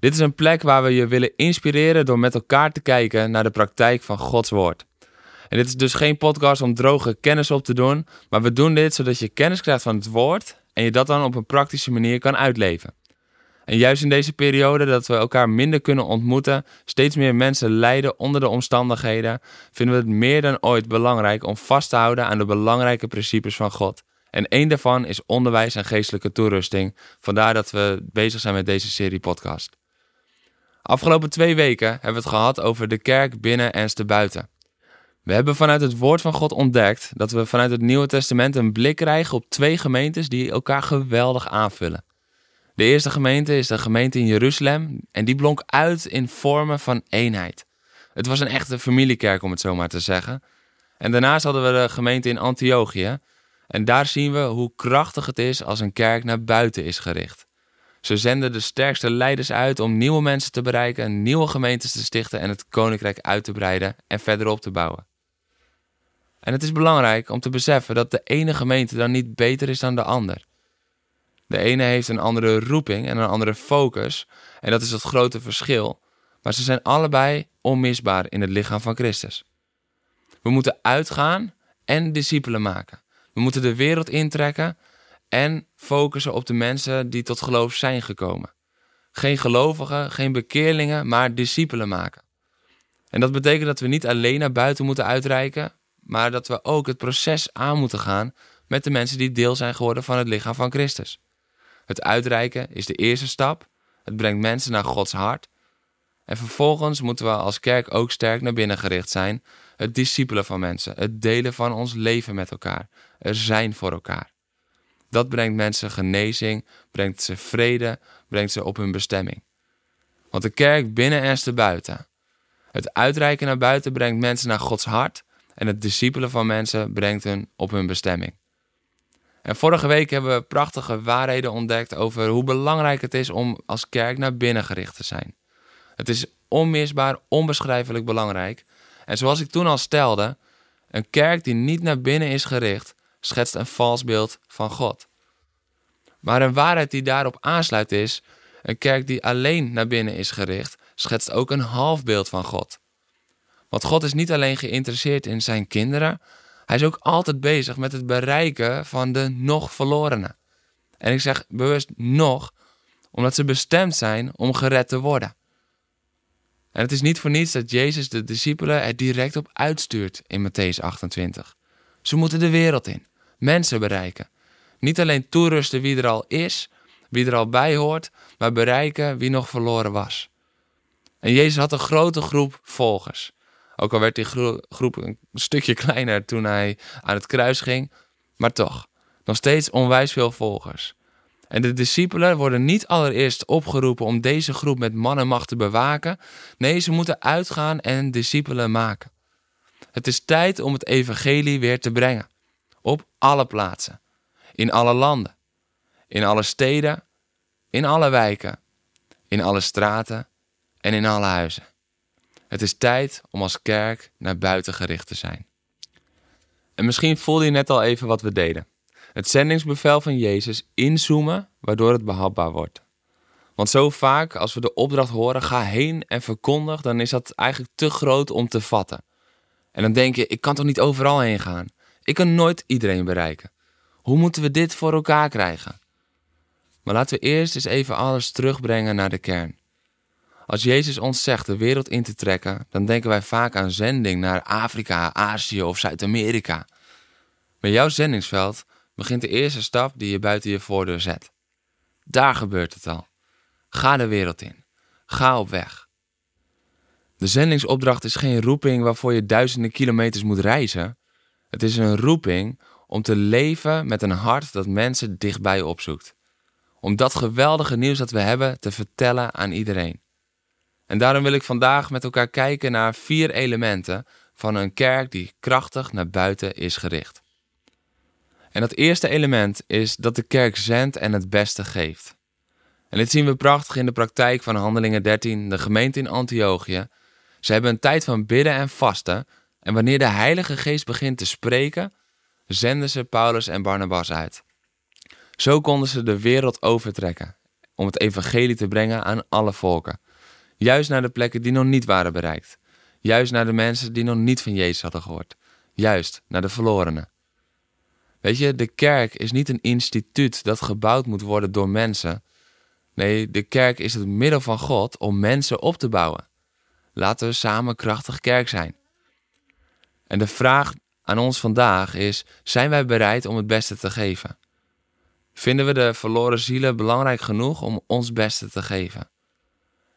Dit is een plek waar we je willen inspireren door met elkaar te kijken naar de praktijk van Gods Woord. En dit is dus geen podcast om droge kennis op te doen, maar we doen dit zodat je kennis krijgt van het Woord en je dat dan op een praktische manier kan uitleven. En juist in deze periode dat we elkaar minder kunnen ontmoeten, steeds meer mensen lijden onder de omstandigheden, vinden we het meer dan ooit belangrijk om vast te houden aan de belangrijke principes van God. En één daarvan is onderwijs en geestelijke toerusting. Vandaar dat we bezig zijn met deze serie podcast. Afgelopen twee weken hebben we het gehad over de kerk binnen en te buiten. We hebben vanuit het woord van God ontdekt dat we vanuit het Nieuwe Testament een blik krijgen op twee gemeentes die elkaar geweldig aanvullen. De eerste gemeente is de gemeente in Jeruzalem en die blonk uit in vormen van eenheid. Het was een echte familiekerk om het zo maar te zeggen. En daarnaast hadden we de gemeente in Antiochië en daar zien we hoe krachtig het is als een kerk naar buiten is gericht. Ze zenden de sterkste leiders uit om nieuwe mensen te bereiken, nieuwe gemeentes te stichten en het koninkrijk uit te breiden en verder op te bouwen. En het is belangrijk om te beseffen dat de ene gemeente dan niet beter is dan de ander. De ene heeft een andere roeping en een andere focus, en dat is het grote verschil, maar ze zijn allebei onmisbaar in het lichaam van Christus. We moeten uitgaan en discipelen maken. We moeten de wereld intrekken en focussen op de mensen die tot geloof zijn gekomen. Geen gelovigen, geen bekeerlingen, maar discipelen maken. En dat betekent dat we niet alleen naar buiten moeten uitreiken, maar dat we ook het proces aan moeten gaan met de mensen die deel zijn geworden van het lichaam van Christus. Het uitreiken is de eerste stap. Het brengt mensen naar Gods hart. En vervolgens moeten we als kerk ook sterk naar binnen gericht zijn. Het discipelen van mensen, het delen van ons leven met elkaar, er zijn voor elkaar. Dat brengt mensen genezing, brengt ze vrede, brengt ze op hun bestemming. Want de kerk binnen en buiten. Het uitreiken naar buiten brengt mensen naar Gods hart en het discipelen van mensen brengt hen op hun bestemming. En vorige week hebben we prachtige waarheden ontdekt over hoe belangrijk het is om als kerk naar binnen gericht te zijn. Het is onmisbaar, onbeschrijfelijk belangrijk. En zoals ik toen al stelde, een kerk die niet naar binnen is gericht, schetst een vals beeld van God. Maar een waarheid die daarop aansluit is: een kerk die alleen naar binnen is gericht, schetst ook een half beeld van God. Want God is niet alleen geïnteresseerd in zijn kinderen, hij is ook altijd bezig met het bereiken van de nog verlorenen. En ik zeg bewust nog, omdat ze bestemd zijn om gered te worden. En het is niet voor niets dat Jezus de discipelen er direct op uitstuurt in Matthäus 28. Ze moeten de wereld in, mensen bereiken. Niet alleen toerusten wie er al is, wie er al bij hoort, maar bereiken wie nog verloren was. En Jezus had een grote groep volgers. Ook al werd die groep een stukje kleiner toen hij aan het kruis ging, maar toch, nog steeds onwijs veel volgers. En de discipelen worden niet allereerst opgeroepen om deze groep met man en macht te bewaken. Nee, ze moeten uitgaan en discipelen maken. Het is tijd om het evangelie weer te brengen. Op alle plaatsen. In alle landen. In alle steden. In alle wijken. In alle straten. En in alle huizen. Het is tijd om als kerk naar buiten gericht te zijn. En misschien voelde je net al even wat we deden het zendingsbevel van Jezus inzoomen, waardoor het behapbaar wordt. Want zo vaak als we de opdracht horen, ga heen en verkondig, dan is dat eigenlijk te groot om te vatten. En dan denk je, ik kan toch niet overal heen gaan? Ik kan nooit iedereen bereiken. Hoe moeten we dit voor elkaar krijgen? Maar laten we eerst eens even alles terugbrengen naar de kern. Als Jezus ons zegt de wereld in te trekken, dan denken wij vaak aan zending naar Afrika, Azië of Zuid-Amerika. Met jouw zendingsveld begint de eerste stap die je buiten je voordeur zet. Daar gebeurt het al. Ga de wereld in. Ga op weg. De zendingsopdracht is geen roeping waarvoor je duizenden kilometers moet reizen. Het is een roeping om te leven met een hart dat mensen dichtbij opzoekt. Om dat geweldige nieuws dat we hebben te vertellen aan iedereen. En daarom wil ik vandaag met elkaar kijken naar vier elementen van een kerk die krachtig naar buiten is gericht. En dat eerste element is dat de kerk zendt en het beste geeft. En dit zien we prachtig in de praktijk van Handelingen 13, de gemeente in Antiochië. Ze hebben een tijd van bidden en vasten. En wanneer de Heilige Geest begint te spreken, zenden ze Paulus en Barnabas uit. Zo konden ze de wereld overtrekken om het evangelie te brengen aan alle volken. Juist naar de plekken die nog niet waren bereikt. Juist naar de mensen die nog niet van Jezus hadden gehoord. Juist naar de verlorenen. Weet je, de kerk is niet een instituut dat gebouwd moet worden door mensen. Nee, de kerk is het middel van God om mensen op te bouwen. Laten we samen krachtig kerk zijn. En de vraag aan ons vandaag is: zijn wij bereid om het beste te geven? Vinden we de verloren zielen belangrijk genoeg om ons beste te geven?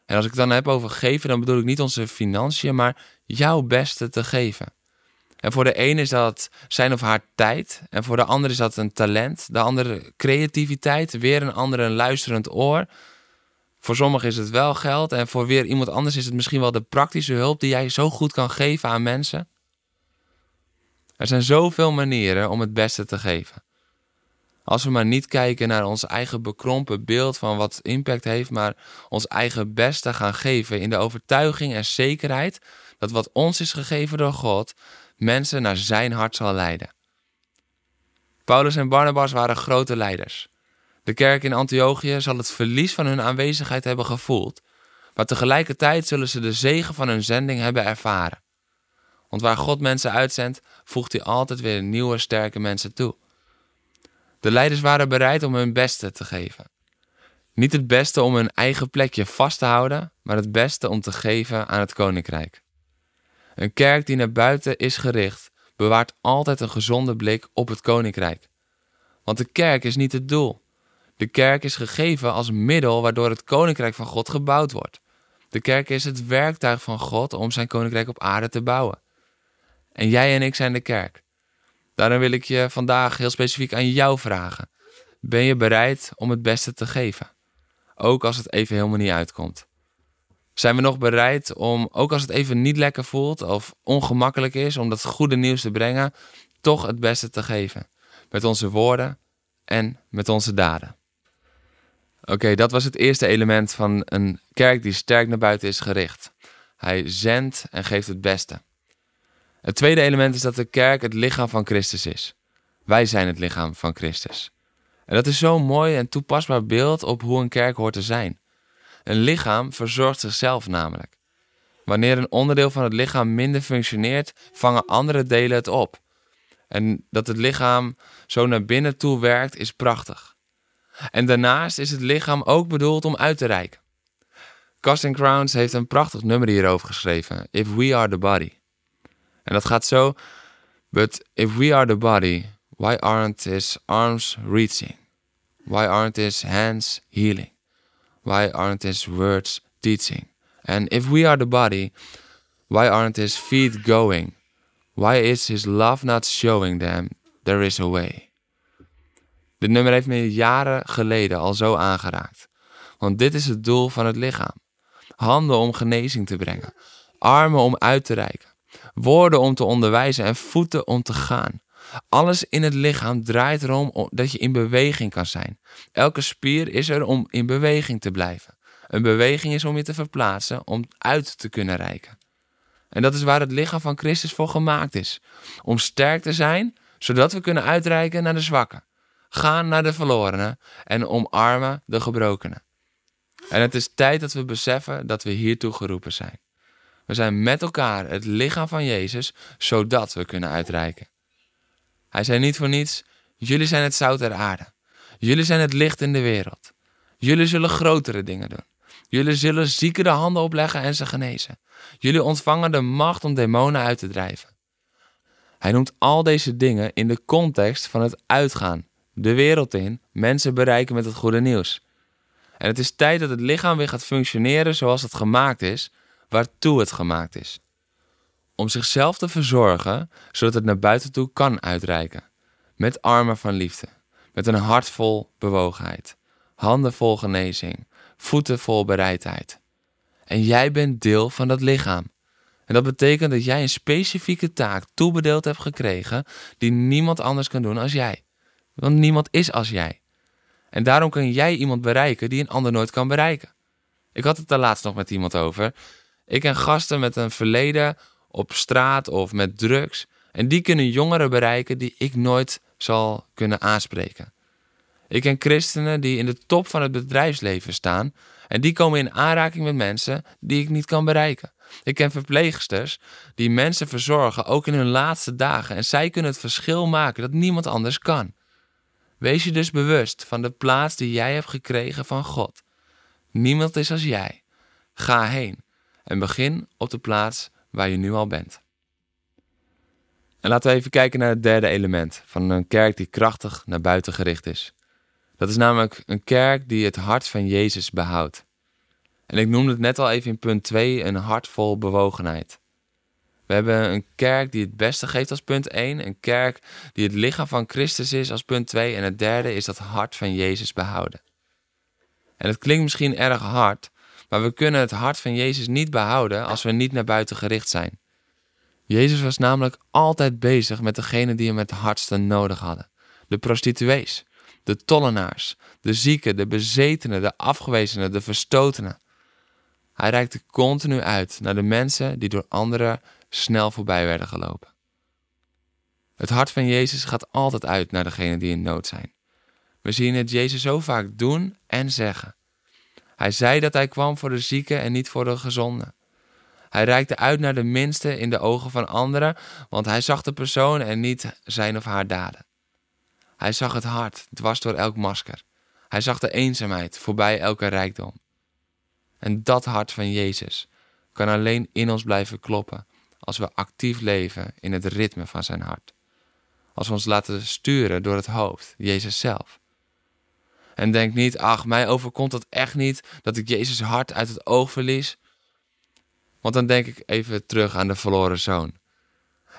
En als ik het dan heb over geven, dan bedoel ik niet onze financiën, maar jouw beste te geven. En voor de een is dat zijn of haar tijd. En voor de ander is dat een talent. De andere creativiteit. Weer een andere een luisterend oor. Voor sommigen is het wel geld. En voor weer iemand anders is het misschien wel de praktische hulp die jij zo goed kan geven aan mensen. Er zijn zoveel manieren om het beste te geven. Als we maar niet kijken naar ons eigen bekrompen beeld van wat impact heeft, maar ons eigen beste gaan geven in de overtuiging en zekerheid dat wat ons is gegeven door God mensen naar zijn hart zal leiden. Paulus en Barnabas waren grote leiders. De kerk in Antiochië zal het verlies van hun aanwezigheid hebben gevoeld, maar tegelijkertijd zullen ze de zegen van hun zending hebben ervaren. Want waar God mensen uitzendt, voegt hij altijd weer nieuwe sterke mensen toe. De leiders waren bereid om hun beste te geven. Niet het beste om hun eigen plekje vast te houden, maar het beste om te geven aan het koninkrijk. Een kerk die naar buiten is gericht, bewaart altijd een gezonde blik op het koninkrijk. Want de kerk is niet het doel. De kerk is gegeven als middel waardoor het koninkrijk van God gebouwd wordt. De kerk is het werktuig van God om zijn koninkrijk op aarde te bouwen. En jij en ik zijn de kerk. Daarom wil ik je vandaag heel specifiek aan jou vragen. Ben je bereid om het beste te geven? Ook als het even helemaal niet uitkomt. Zijn we nog bereid om, ook als het even niet lekker voelt of ongemakkelijk is om dat goede nieuws te brengen, toch het beste te geven? Met onze woorden en met onze daden. Oké, dat was het eerste element van een kerk die sterk naar buiten is gericht. Hij zendt en geeft het beste. Het tweede element is dat de kerk het lichaam van Christus is. Wij zijn het lichaam van Christus. En dat is zo'n mooi en toepasbaar beeld op hoe een kerk hoort te zijn. Een lichaam verzorgt zichzelf namelijk. Wanneer een onderdeel van het lichaam minder functioneert, vangen andere delen het op. En dat het lichaam zo naar binnen toe werkt, is prachtig. En daarnaast is het lichaam ook bedoeld om uit te reiken. Casting Crowns heeft een prachtig nummer hierover geschreven: If We Are the Body. En dat gaat zo: But if we are the body, why aren't his arms reaching? Why aren't his hands healing? Why aren't his words teaching? And if we are the body, why aren't his feet going? Why is his love not showing them there is a way? Dit nummer heeft me jaren geleden al zo aangeraakt. Want dit is het doel van het lichaam. Handen om genezing te brengen. Armen om uit te reiken. Woorden om te onderwijzen en voeten om te gaan. Alles in het lichaam draait erom dat je in beweging kan zijn. Elke spier is er om in beweging te blijven. Een beweging is om je te verplaatsen, om uit te kunnen reiken. En dat is waar het lichaam van Christus voor gemaakt is. Om sterk te zijn, zodat we kunnen uitreiken naar de zwakken. Gaan naar de verlorenen en omarmen de gebrokenen. En het is tijd dat we beseffen dat we hiertoe geroepen zijn. We zijn met elkaar het lichaam van Jezus, zodat we kunnen uitreiken. Hij zei niet voor niets: Jullie zijn het zout der aarde. Jullie zijn het licht in de wereld. Jullie zullen grotere dingen doen. Jullie zullen zieken de handen opleggen en ze genezen. Jullie ontvangen de macht om demonen uit te drijven. Hij noemt al deze dingen in de context van het uitgaan, de wereld in, mensen bereiken met het goede nieuws. En het is tijd dat het lichaam weer gaat functioneren zoals het gemaakt is, waartoe het gemaakt is om zichzelf te verzorgen, zodat het naar buiten toe kan uitreiken. Met armen van liefde, met een hart vol bewogenheid, handen vol genezing, voeten vol bereidheid. En jij bent deel van dat lichaam. En dat betekent dat jij een specifieke taak toebedeeld hebt gekregen die niemand anders kan doen als jij. Want niemand is als jij. En daarom kan jij iemand bereiken die een ander nooit kan bereiken. Ik had het daar laatst nog met iemand over. Ik ken gasten met een verleden op straat of met drugs. En die kunnen jongeren bereiken die ik nooit zal kunnen aanspreken. Ik ken christenen die in de top van het bedrijfsleven staan. En die komen in aanraking met mensen die ik niet kan bereiken. Ik ken verpleegsters die mensen verzorgen, ook in hun laatste dagen. En zij kunnen het verschil maken dat niemand anders kan. Wees je dus bewust van de plaats die jij hebt gekregen van God. Niemand is als jij. Ga heen en begin op de plaats waar je nu al bent. En laten we even kijken naar het derde element van een kerk die krachtig naar buiten gericht is. Dat is namelijk een kerk die het hart van Jezus behoudt. En ik noemde het net al even in punt 2, een hart vol bewogenheid. We hebben een kerk die het beste geeft als punt 1, een kerk die het lichaam van Christus is als punt 2 en het derde is dat hart van Jezus behouden. En het klinkt misschien erg hard, maar we kunnen het hart van Jezus niet behouden als we niet naar buiten gericht zijn. Jezus was namelijk altijd bezig met degenen die hem het hardste nodig hadden. De prostituees, de tollenaars, de zieken, de bezetenen, de afgewezenen, de verstotenen. Hij reikte continu uit naar de mensen die door anderen snel voorbij werden gelopen. Het hart van Jezus gaat altijd uit naar degenen die in nood zijn. We zien het Jezus zo vaak doen en zeggen. Hij zei dat hij kwam voor de zieken en niet voor de gezonden. Hij reikte uit naar de minste in de ogen van anderen, want hij zag de persoon en niet zijn of haar daden. Hij zag het hart, dwars door elk masker. Hij zag de eenzaamheid, voorbij elke rijkdom. En dat hart van Jezus kan alleen in ons blijven kloppen als we actief leven in het ritme van zijn hart. Als we ons laten sturen door het hoofd, Jezus zelf. En denk niet, ach, mij overkomt dat echt niet, dat ik Jezus hart uit het oog verlies. Want dan denk ik even terug aan de verloren zoon.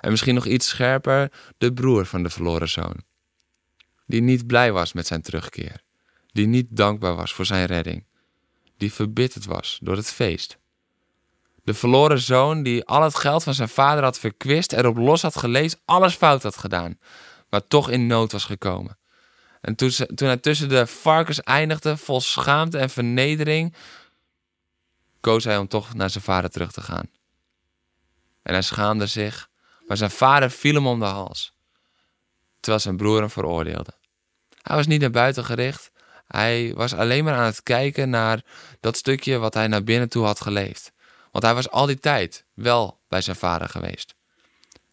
En misschien nog iets scherper, de broer van de verloren zoon. Die niet blij was met zijn terugkeer. Die niet dankbaar was voor zijn redding. Die verbitterd was door het feest. De verloren zoon die al het geld van zijn vader had verkwist, erop los had gelezen, alles fout had gedaan, maar toch in nood was gekomen. En toen, toen hij tussen de varkens eindigde, vol schaamte en vernedering, koos hij om toch naar zijn vader terug te gaan. En hij schaamde zich, maar zijn vader viel hem om de hals, terwijl zijn broer hem veroordeelde. Hij was niet naar buiten gericht, hij was alleen maar aan het kijken naar dat stukje wat hij naar binnen toe had geleefd. Want hij was al die tijd wel bij zijn vader geweest.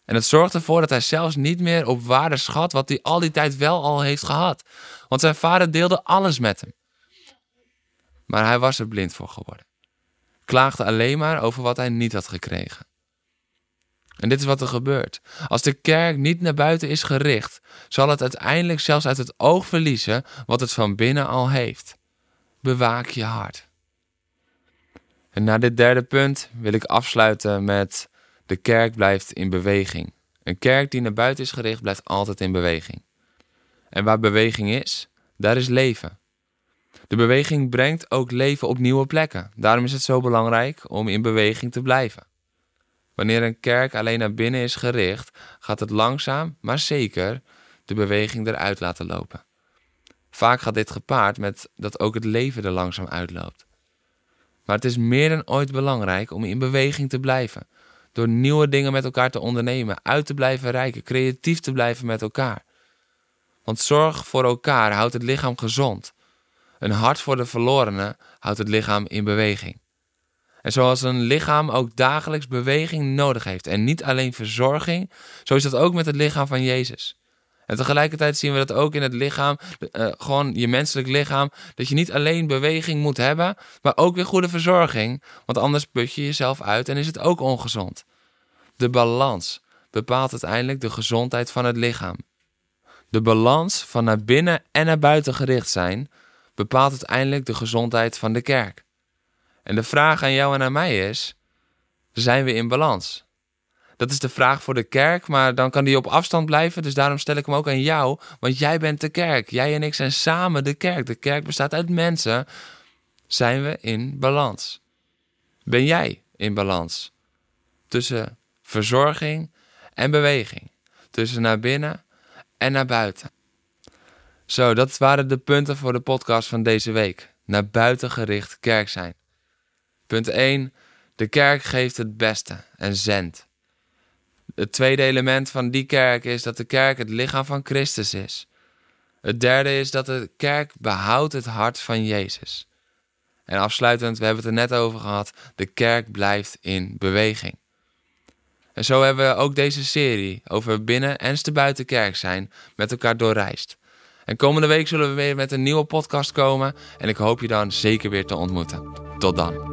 En het zorgt ervoor dat hij zelfs niet meer op waarde schat wat hij al die tijd wel al heeft gehad. Want zijn vader deelde alles met hem. Maar hij was er blind voor geworden. Klaagde alleen maar over wat hij niet had gekregen. En dit is wat er gebeurt. Als de kerk niet naar buiten is gericht, zal het uiteindelijk zelfs uit het oog verliezen wat het van binnen al heeft. Bewaak je hart. En na dit derde punt wil ik afsluiten met de kerk blijft in beweging. Een kerk die naar buiten is gericht blijft altijd in beweging. En waar beweging is, daar is leven. De beweging brengt ook leven op nieuwe plekken. Daarom is het zo belangrijk om in beweging te blijven. Wanneer een kerk alleen naar binnen is gericht, gaat het langzaam, maar zeker de beweging eruit laten lopen. Vaak gaat dit gepaard met dat ook het leven er langzaam uitloopt. Maar het is meer dan ooit belangrijk om in beweging te blijven. Door nieuwe dingen met elkaar te ondernemen, uit te blijven reiken, creatief te blijven met elkaar. Want zorg voor elkaar houdt het lichaam gezond. Een hart voor de verlorenen houdt het lichaam in beweging. En zoals een lichaam ook dagelijks beweging nodig heeft en niet alleen verzorging, zo is dat ook met het lichaam van Jezus. En tegelijkertijd zien we dat ook in het lichaam, uh, gewoon je menselijk lichaam, dat je niet alleen beweging moet hebben, maar ook weer goede verzorging. Want anders put je jezelf uit en is het ook ongezond. De balans bepaalt uiteindelijk de gezondheid van het lichaam. De balans van naar binnen en naar buiten gericht zijn bepaalt uiteindelijk de gezondheid van de kerk. En de vraag aan jou en aan mij is: zijn we in balans? Dat is de vraag voor de kerk, maar dan kan die op afstand blijven. Dus daarom stel ik hem ook aan jou, want jij bent de kerk. Jij en ik zijn samen de kerk. De kerk bestaat uit mensen. Zijn we in balans? Ben jij in balans tussen verzorging en beweging, tussen naar binnen en naar buiten? Zo, dat waren de punten voor de podcast van deze week. Naar buiten gericht kerk zijn. Punt 1. De kerk geeft het beste en zendt. Het tweede element van die kerk is dat de kerk het lichaam van Christus is. Het derde is dat de kerk behoudt het hart van Jezus. En afsluitend, we hebben het er net over gehad, de kerk blijft in beweging. En zo hebben we ook deze serie over binnen- en te buiten kerk zijn met elkaar doorreisd. En komende week zullen we weer met een nieuwe podcast komen en ik hoop je dan zeker weer te ontmoeten. Tot dan.